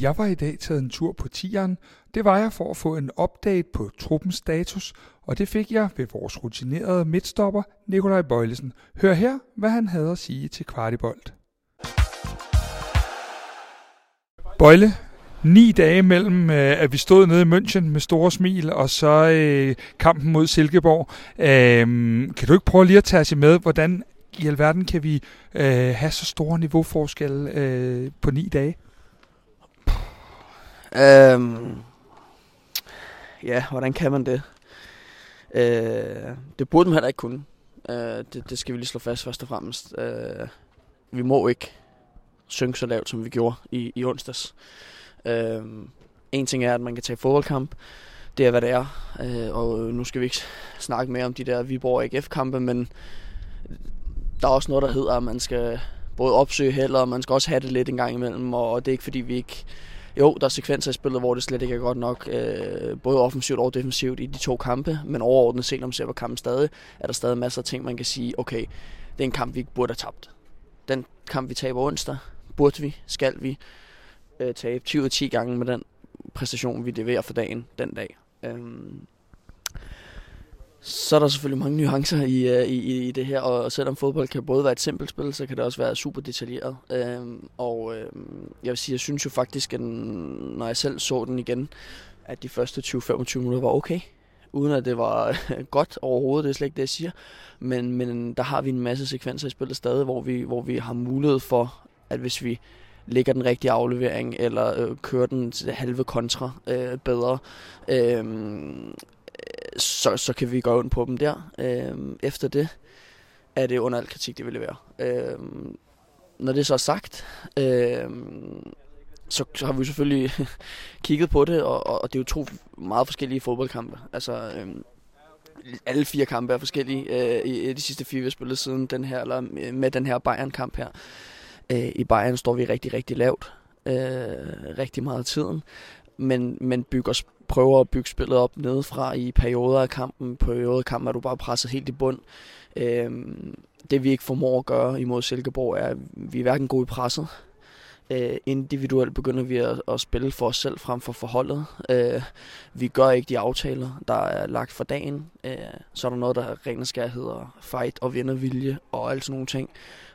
Jeg var i dag taget en tur på tieren. Det var jeg for at få en update på truppens status, og det fik jeg ved vores rutinerede midtstopper, Nikolaj Bøjlesen. Hør her, hvad han havde at sige til Kvartibolt. Bøjle, ni dage mellem, øh, at vi stod nede i München med store smil, og så øh, kampen mod Silkeborg. Øh, kan du ikke prøve lige at tage os med, hvordan i alverden kan vi øh, have så store niveauforskelle øh, på ni dage? Øhm, ja, hvordan kan man det? Øh, det burde man heller ikke kunne. Øh, det, det skal vi lige slå fast først og fremmest. Øh, vi må ikke synke så lavt, som vi gjorde i, i onsdags. Øh, en ting er, at man kan tage fodboldkamp. Det er, hvad det er. Øh, og øh, nu skal vi ikke snakke mere om de der Viborg AGF-kampe, men der er også noget, der hedder, at man skal både opsøge held, og man skal også have det lidt en gang imellem. Og det er ikke, fordi vi ikke jo, der er sekvenser i spillet, hvor det slet ikke er godt nok, øh, både offensivt og defensivt i de to kampe, men overordnet set, når man ser på kampen stadig, er der stadig masser af ting, man kan sige, okay, det er en kamp, vi ikke burde have tabt. Den kamp, vi taber onsdag, burde vi, skal vi øh, tabe 20 10 gange med den præstation, vi leverer for dagen den dag. Øhm, så er der selvfølgelig mange nuancer øh, i, i, i det her, og selvom fodbold kan både være et simpelt spil, så kan det også være super detaljeret. Øhm, og øhm, jeg vil sige, jeg synes jo faktisk, at når jeg selv så den igen, at de første 20-25 minutter var okay. Uden at det var godt overhovedet, det er slet ikke det, jeg siger. Men, men der har vi en masse sekvenser i spillet stadig, hvor vi, hvor vi har mulighed for, at hvis vi lægger den rigtige aflevering, eller øh, kører den halve kontra øh, bedre, øh, så, så kan vi gå ind på dem der. Øh, efter det er det under al kritik, det vil være. Øh, når det så er sagt, øh, så, så har vi selvfølgelig kigget på det, og, og det er jo to meget forskellige fodboldkampe. Altså, øh, alle fire kampe er forskellige øh, i de sidste fire, vi har spillet siden den her, eller øh, med den her Bayern-kamp her. Øh, I Bayern står vi rigtig, rigtig lavt. Øh, rigtig meget af tiden men, men bygger, prøver at bygge spillet op nedefra i perioder af kampen. På perioder af kampen er du bare presset helt i bund. Øhm, det vi ikke formår at gøre imod Silkeborg er, at vi er hverken gode i presset. Øh, individuelt begynder vi at, at spille for os selv frem for forholdet. Øh, vi gør ikke de aftaler, der er lagt for dagen. Øh, så er der noget, der rent og skær hedder fight og vindervilje og alt sådan nogle ting.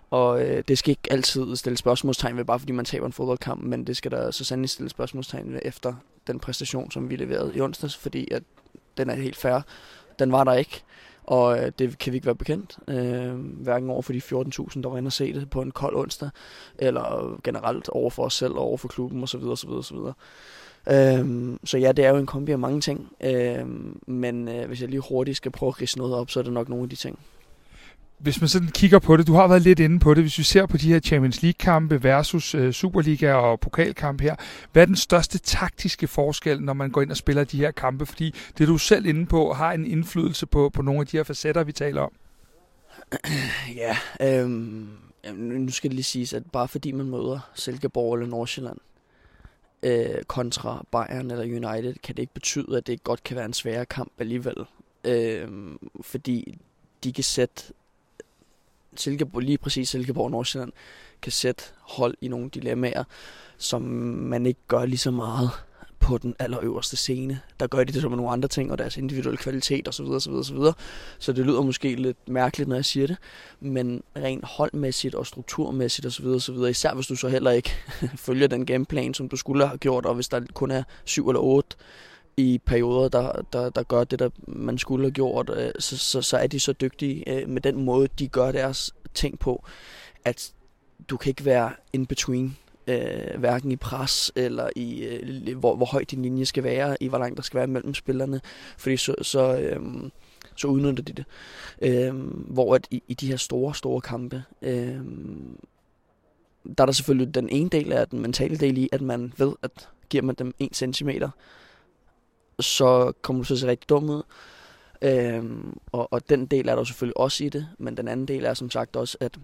Og øh, det skal ikke altid stille spørgsmålstegn ved, bare fordi man taber en fodboldkamp, men det skal der så sandelig stille spørgsmålstegn ved efter den præstation, som vi leverede i onsdags, fordi at den er helt fair. Den var der ikke, og øh, det kan vi ikke være bekendt. Øh, hverken over for de 14.000, der var inde og se det på en kold onsdag, eller generelt over for os selv og over for klubben osv. osv., osv. Øhm, så ja, det er jo en kombi af mange ting, øhm, men øh, hvis jeg lige hurtigt skal prøve at rise noget op, så er det nok nogle af de ting hvis man sådan kigger på det, du har været lidt inde på det, hvis vi ser på de her Champions League-kampe versus øh, Superliga og pokalkamp her, hvad er den største taktiske forskel, når man går ind og spiller de her kampe? Fordi det du selv inde på har en indflydelse på, på nogle af de her facetter, vi taler om. Ja, øhm, nu skal det lige siges, at bare fordi man møder Silkeborg eller Nordsjælland øh, kontra Bayern eller United, kan det ikke betyde, at det godt kan være en sværere kamp alligevel. Øh, fordi de kan sætte Silkeborg, lige præcis Silkeborg og Nordsjælland, kan sætte hold i nogle dilemmaer, som man ikke gør lige så meget på den allerøverste scene. Der gør de det som nogle andre ting, og deres individuelle kvalitet osv. osv., osv. Så det lyder måske lidt mærkeligt, når jeg siger det, men rent holdmæssigt og strukturmæssigt osv. osv. Især hvis du så heller ikke følger den gameplan, som du skulle have gjort, og hvis der kun er syv eller otte i perioder, der, der, der gør det, der man skulle have gjort, øh, så, så, så er de så dygtige øh, med den måde, de gør deres ting på, at du kan ikke være in between, øh, hverken i pres eller i øh, hvor, hvor højt din linje skal være, i hvor langt der skal være mellem spillerne, fordi så, så, øh, så udnytter de det. Øh, hvor at i, i de her store, store kampe, øh, der er der selvfølgelig den ene del af den mentale del i, at man ved, at giver man dem 1 centimeter, så kommer du til at se rigtig dum ud. Øhm, og, og den del er der selvfølgelig også i det, men den anden del er som sagt også, at,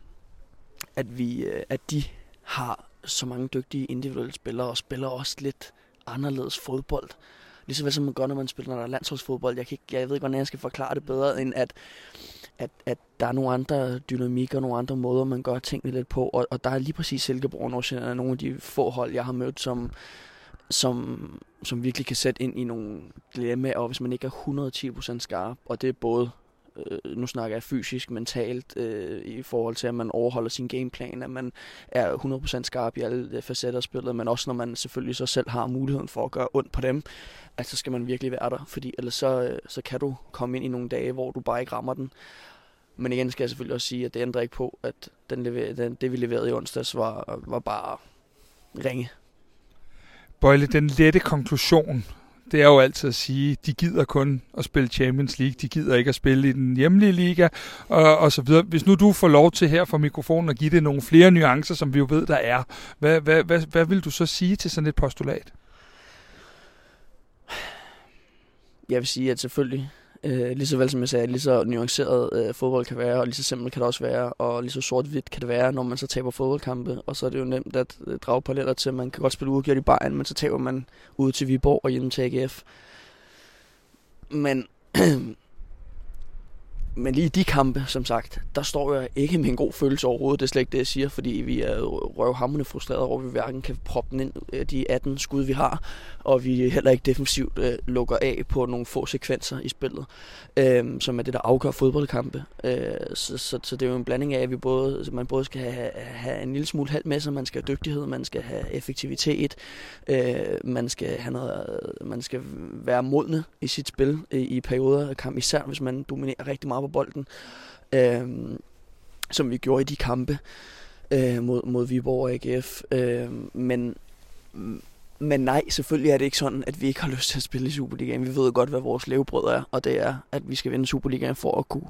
at, vi, øh, at de har så mange dygtige individuelle spillere, og spiller også lidt anderledes fodbold. Ligesom som man gør, når man spiller når der er landsholdsfodbold. Jeg, kan ikke, jeg ved ikke, hvordan jeg skal forklare det bedre, end at at, at der er nogle andre dynamikker, nogle andre måder, man gør tingene lidt på, og, og der er lige præcis Silkeborg og Nordsjælland nogle af de få hold, jeg har mødt, som, som, som virkelig kan sætte ind i nogle dilemmaer, og hvis man ikke er 110% skarp, og det er både øh, nu snakker jeg fysisk, mentalt, øh, i forhold til, at man overholder sin gameplan, at man er 100% skarp i alle øh, facetter af spillet, men også når man selvfølgelig så selv har muligheden for at gøre ondt på dem, at så skal man virkelig være der, fordi ellers så, øh, så kan du komme ind i nogle dage, hvor du bare ikke rammer den. Men igen skal jeg selvfølgelig også sige, at det ændrer ikke på, at den lever, den, det vi leverede i onsdags var, var bare ringe. Bøjle, den lette konklusion det er jo altid at sige, de gider kun at spille Champions League, de gider ikke at spille i den hjemlige liga, og, og så videre. Hvis nu du får lov til her fra mikrofonen at give det nogle flere nuancer, som vi jo ved, der er, hvad, hvad, hvad, hvad vil du så sige til sådan et postulat? Jeg vil sige, at selvfølgelig Øh, lige så vel som jeg sagde, lige så nuanceret øh, fodbold kan være, og lige så simpelt kan det også være, og lige så sort-hvidt kan det være, når man så taber fodboldkampe. Og så er det jo nemt at øh, drage paralleller til, at man kan godt spille uafgjort i Bayern, men så taber man ud til Viborg og hjemme til AGF. Men men lige i de kampe, som sagt, der står jeg ikke med en god følelse overhovedet. Det er slet ikke det, jeg siger, fordi vi er røvhamrende frustrerede over, at vi hverken kan proppe den ind øh, de 18 skud, vi har, og vi heller ikke defensivt øh, lukker af på nogle få sekvenser i spillet, øh, som er det, der afgør fodboldkampe. Øh, så, så, så det er jo en blanding af, at vi både, man både skal have, have en lille smule halv med sig, man skal have dygtighed, man skal have effektivitet, øh, man, skal have noget, man skal være modne i sit spil i, i perioder af kamp, især hvis man dominerer rigtig meget på bolden, øh, som vi gjorde i de kampe øh, mod, mod Viborg og AGF. Øh, men, men nej, selvfølgelig er det ikke sådan, at vi ikke har lyst til at spille i Superligaen. Vi ved godt, hvad vores levebrød er, og det er, at vi skal vinde Superligaen for at kunne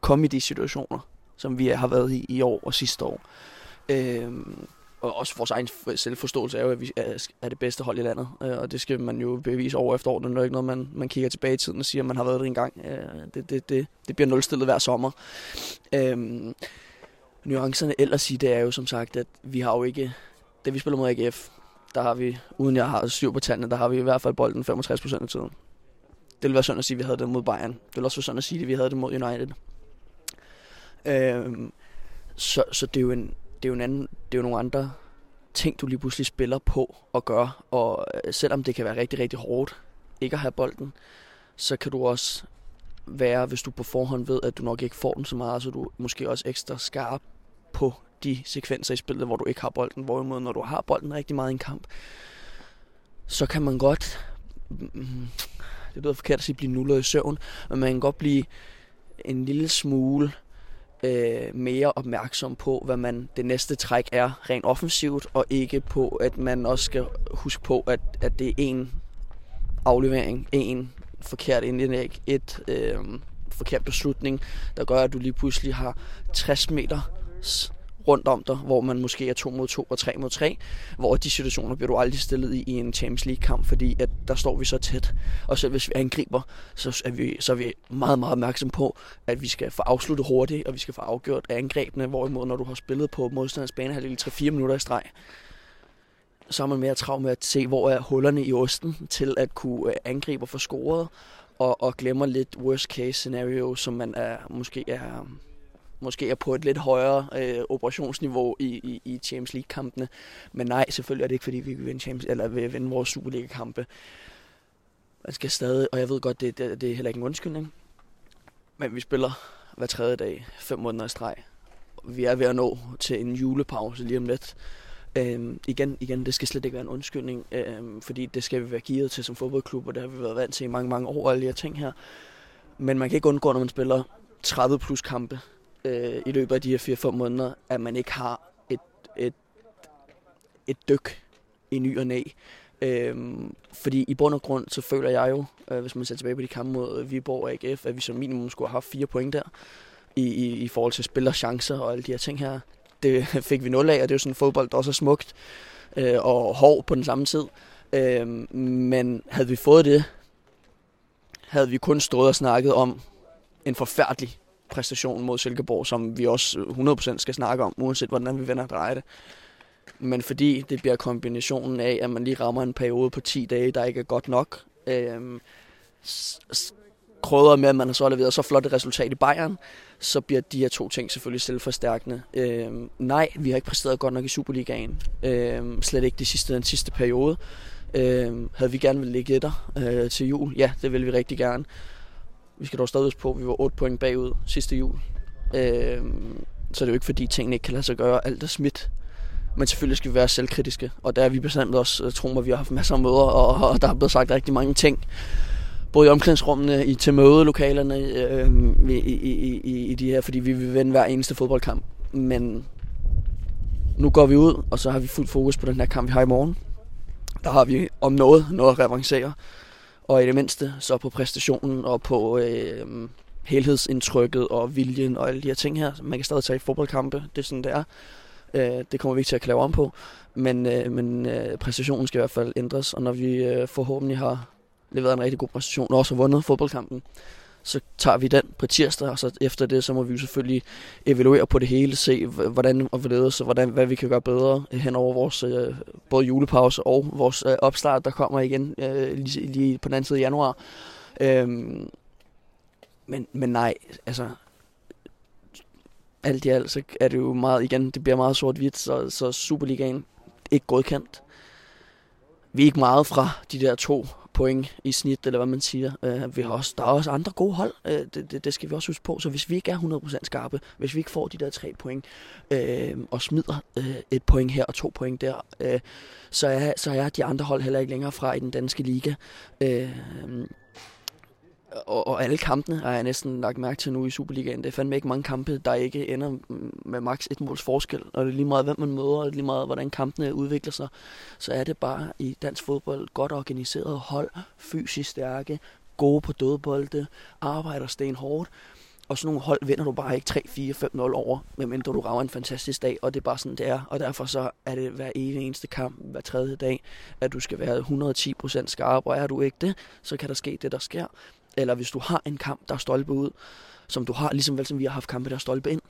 komme i de situationer, som vi har været i i år og sidste år. Øh, og også vores egen selvforståelse er jo, at vi er det bedste hold i landet, øh, og det skal man jo bevise år efter år. Det er ikke noget, man, man kigger tilbage i tiden og siger, at man har været det en gang. Øh, det, det, det, det bliver nulstillet hver sommer. Øhm, nuancerne ellers i det er jo som sagt, at vi har jo ikke, da vi spiller mod AGF, der har vi, uden jeg har styr på tallene, der har vi i hvert fald bolden 65% af tiden. Det ville være sådan at sige, at vi havde det mod Bayern. Det ville også være sådan at sige, at vi havde det mod United. Øhm, så, så det er jo en, det er jo, en anden, det er jo nogle andre ting, du lige pludselig spiller på og gør. Og øh, selvom det kan være rigtig, rigtig hårdt ikke at have bolden, så kan du også være, hvis du på forhånd ved, at du nok ikke får den så meget, så du måske også ekstra skarp på de sekvenser i spillet, hvor du ikke har bolden. Hvorimod, når du har bolden rigtig meget i en kamp, så kan man godt, mm, det lyder forkert at sige, blive nullet i søvn, men man kan godt blive en lille smule øh, mere opmærksom på, hvad man det næste træk er rent offensivt, og ikke på, at man også skal huske på, at, at det er en aflevering, en forkert indlæg, et øh, forkert beslutning, der gør, at du lige pludselig har 60 meter rundt om dig, hvor man måske er 2 mod 2 og 3 mod 3, hvor de situationer bliver du aldrig stillet i i en Champions League kamp, fordi at der står vi så tæt. Og selv hvis vi angriber, så er vi, så er vi meget, meget opmærksom på, at vi skal få afsluttet hurtigt, og vi skal få afgjort angrebene, hvorimod når du har spillet på modstanders bane 3-4 minutter i streg, så er man mere travlt med at se, hvor er hullerne i osten til at kunne øh, angribe og få scoret, og, og glemmer lidt worst case scenario, som man er, måske er måske er på et lidt højere øh, operationsniveau i, i, i Champions League-kampene. Men nej, selvfølgelig er det ikke, fordi vi vil vinde, Champions, eller vil vinde vores Superliga-kampe. Man skal stadig, og jeg ved godt, det, det, det er heller ikke en undskyldning, men vi spiller hver tredje dag, fem måneder i streg. Vi er ved at nå til en julepause lige om lidt. Øhm, igen, igen, det skal slet ikke være en undskyldning, øhm, fordi det skal vi være gearet til som fodboldklub, og det har vi været vant til i mange, mange år, alle de her ting her. Men man kan ikke undgå, når man spiller 30 plus kampe, øh, i løbet af de her 4-5 måneder, at man ikke har et, et, et dyk i ny og næ. Øhm, fordi i bund og grund, så føler jeg jo, øh, hvis man ser tilbage på de kampe mod Viborg og AGF, at vi som minimum skulle have haft fire point der, i, i, i forhold til spillerchancer og alle de her ting her. Det fik vi nul af, og det er jo sådan en fodbold, der også er smukt øh, og hård på den samme tid. Øh, men havde vi fået det, havde vi kun stået og snakket om en forfærdelig præstation mod Silkeborg, som vi også 100% skal snakke om, uanset hvordan vi vender og drejer det. Men fordi det bliver kombinationen af, at man lige rammer en periode på 10 dage, der ikke er godt nok, øh, krødret med, at man har så leveret så flot et resultat i Bayern, så bliver de her to ting selvfølgelig selvforstærkende. Øh, nej, vi har ikke præsteret godt nok i Superligaen. Øh, slet ikke de sidste, den sidste periode. Øh, havde vi gerne vil ligge etter øh, til jul? Ja, det vil vi rigtig gerne. Vi skal dog stadig på, at vi var 8 point bagud sidste jul. Øh, så det er jo ikke fordi tingene ikke kan lade sig gøre. Alt er smidt. Men selvfølgelig skal vi være selvkritiske. Og der er vi bestemt også, øh, tro mig, vi har haft masser af møder, og, og der er blevet sagt rigtig mange ting både i omklædningsrummene, i til mødelokalerne, øh, i, i, i, i de her, fordi vi vil vende hver eneste fodboldkamp. Men nu går vi ud, og så har vi fuld fokus på den her kamp, vi har i morgen. Der har vi om noget, noget at revancere. Og i det mindste så på præstationen og på øh, helhedsindtrykket og viljen og alle de her ting her. Man kan stadig tage i fodboldkampe, det er sådan, det er. Øh, det kommer vi ikke til at klare om på. Men, øh, men øh, præstationen skal i hvert fald ændres, og når vi øh, forhåbentlig har leveret en rigtig god præstation, og også har vundet fodboldkampen, så tager vi den på tirsdag, og så efter det, så må vi selvfølgelig evaluere på det hele, se hvordan og hvorledes, og hvordan, hvad vi kan gøre bedre øh, hen over vores øh, både julepause og vores øh, opstart, der kommer igen øh, lige, lige på den anden side af januar. Øhm, men, men nej, altså alt i alt, så er det jo meget, igen, det bliver meget sort-hvidt, så, så Superligaen ikke godkendt. Vi er ikke meget fra de der to point i snit, eller hvad man siger. Øh, vi har også, der er også andre gode hold, øh, det, det, det skal vi også huske på. Så hvis vi ikke er 100% skarpe, hvis vi ikke får de der tre point, øh, og smider øh, et point her og to point der, øh, så, er, så er de andre hold heller ikke længere fra i den danske liga. Øh, og, og alle kampene har jeg næsten lagt mærke til nu i Superligaen. Det er fandme ikke mange kampe, der ikke ender med maks et måls forskel. Og det er lige meget, hvem man møder, og det er lige meget, hvordan kampene udvikler sig. Så er det bare i dansk fodbold godt organiseret hold, fysisk stærke, gode på dødbolde, arbejder sten hårdt. Og sådan nogle hold vinder du bare ikke 3, 4, 5, 0 over, medmindre du rager en fantastisk dag, og det er bare sådan, det er. Og derfor så er det hver eneste kamp, hver tredje dag, at du skal være 110% skarp, og er du ikke det, så kan der ske det, der sker eller hvis du har en kamp, der er stolpe ud, som du har, ligesom vel som vi har haft kampe, der er stolpe ind.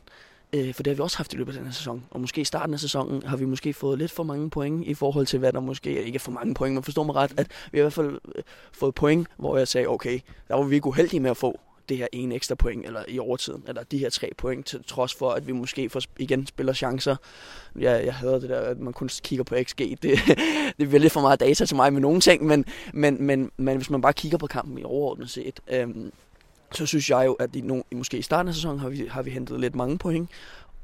Øh, for det har vi også haft i løbet af den her sæson. Og måske i starten af sæsonen har vi måske fået lidt for mange point i forhold til, hvad der måske ikke er for mange point, men forstår mig ret, at vi har i hvert fald øh, fået point, hvor jeg sagde, okay, der var vi ikke uheldige med at få det her ene ekstra point, eller i overtiden, eller de her tre point, til trods for, at vi måske får, igen spiller chancer. Jeg, jeg hader det der, at man kun kigger på XG. Det, det er lidt for meget data til mig med nogle ting, men, men, men, men hvis man bare kigger på kampen i overordnet set, øhm, så synes jeg jo, at i, no, måske i starten af sæsonen har vi, har vi hentet lidt mange point,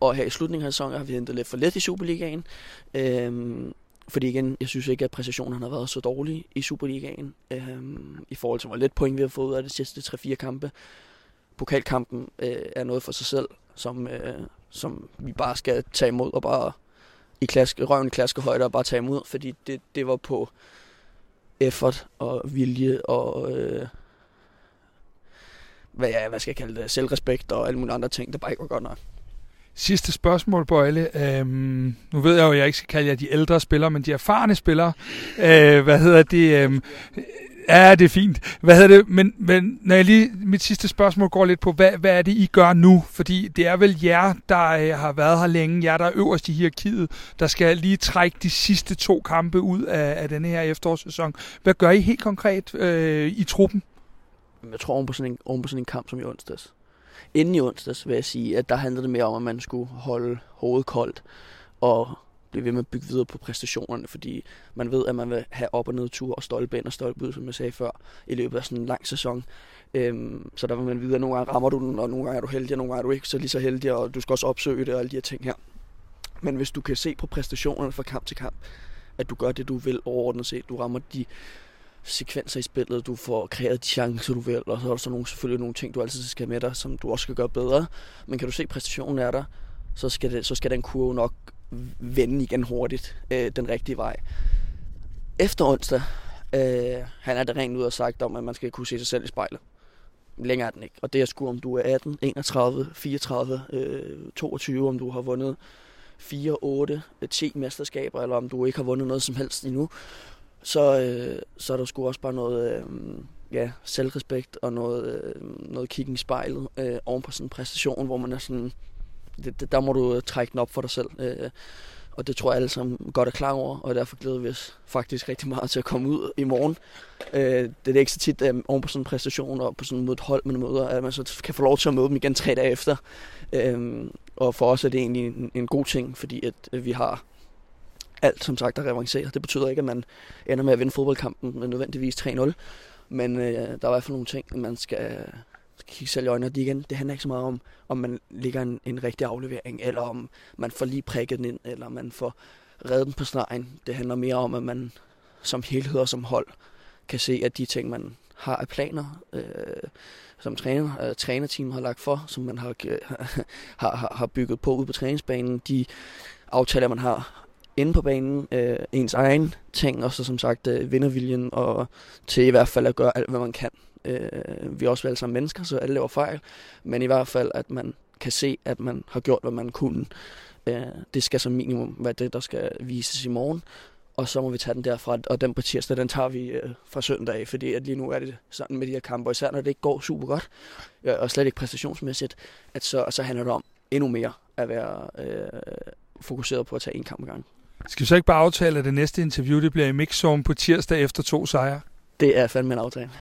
og her i slutningen af sæsonen har vi hentet lidt for let i Superligaen. Øhm, fordi igen, jeg synes ikke, at præcisionen har været så dårlig i Superligaen, øhm, i forhold til hvor lidt point vi har fået ud af de sidste 3-4 kampe. Pokalkampen øh, er noget for sig selv, som, øh, som vi bare skal tage imod og bare i klaske, røven klaske klaskehøjde og bare tage imod, fordi det, det var på effort og vilje og øh, hvad, ja, hvad skal jeg kalde det, selvrespekt og alle mulige andre ting, der bare ikke var godt nok. Sidste spørgsmål, Bøjle. Øhm, nu ved jeg jo, at jeg ikke skal kalde jer de ældre spillere, men de erfarne spillere. Øh, hvad hedder det? Øhm, ja, det er fint. Hvad hedder det? Men, men når jeg lige, mit sidste spørgsmål går lidt på, hvad, hvad er det, I gør nu? Fordi det er vel jer, der øh, har været her længe, jer, der er øverst i hierarkiet, der skal lige trække de sidste to kampe ud af, af denne her efterårssæson. Hvad gør I helt konkret øh, i truppen? Jeg tror oven på sådan en, oven på sådan en kamp som i onsdags inden i onsdags vil jeg sige, at der handlede det mere om, at man skulle holde hovedet koldt og blive ved med at bygge videre på præstationerne, fordi man ved, at man vil have op- og nedtur og stolpe ind og stolpe ud, som jeg sagde før, i løbet af sådan en lang sæson. Øhm, så der vil man vide, at nogle gange rammer du den, og nogle gange er du heldig, og nogle gange er du ikke så lige så heldig, og du skal også opsøge det og alle de her ting her. Men hvis du kan se på præstationerne fra kamp til kamp, at du gør det, du vil overordnet set, du rammer de sekvenser i spillet, du får kreeret de chancer, du vil, og så er der så nogle, selvfølgelig nogle ting, du altid skal have med dig, som du også skal gøre bedre. Men kan du se, at præstationen er der, så skal, det, så skal den kurve nok vende igen hurtigt øh, den rigtige vej. Efter onsdag, øh, han er det rent ud og sagt om, at man skal kunne se sig selv i spejlet. Længere er den ikke. Og det er sgu, om du er 18, 31, 34, øh, 22, om du har vundet 4, 8, 10 mesterskaber, eller om du ikke har vundet noget som helst endnu så, øh, så er der sgu også bare noget øh, ja, selvrespekt og noget, øh, noget kiggen i spejlet øh, oven på sådan en præstation, hvor man er sådan, det, det, der må du øh, trække den op for dig selv. Øh, og det tror jeg alle sammen godt er klar over, og derfor glæder vi os faktisk rigtig meget til at komme ud i morgen. Øh, det er ikke så tit øh, oven på sådan en præstation og på sådan et hold, man møder, at man så kan få lov til at møde dem igen tre dage efter. Øh, og for os er det egentlig en, en god ting, fordi at vi har alt, som sagt, der revancerer. Det betyder ikke, at man ender med at vinde fodboldkampen med nødvendigvis 3-0. Men øh, der er i hvert fald nogle ting, man skal, skal kigge selv i øjnene. Og det, igen, det handler ikke så meget om, om man ligger en, en rigtig aflevering, eller om man får lige prikket den ind, eller man får reddet den på stregen. Det handler mere om, at man som helhed og som hold kan se, at de ting, man har af planer, øh, som træner, øh, trænerteamet har lagt for, som man har, har, har, har bygget på ude på træningsbanen, de aftaler, man har inde på banen, øh, ens egen ting, og så som sagt øh, vinderviljen, og til i hvert fald at gøre alt, hvad man kan. Øh, vi er også alle sammen mennesker, så alle laver fejl, men i hvert fald, at man kan se, at man har gjort, hvad man kunne. Øh, det skal som minimum være det, der skal vises i morgen, og så må vi tage den derfra, og den på tirsdag, den tager vi øh, fra søndag, af, fordi at lige nu er det sådan med de her kampe, især når det ikke går super godt, øh, og slet ikke præstationsmæssigt, at så, så handler det om endnu mere at være øh, fokuseret på at tage en kamp ad gangen. Skal vi så ikke bare aftale, at det næste interview det bliver i Mixzone på tirsdag efter to sejre? Det er fandme en aftale.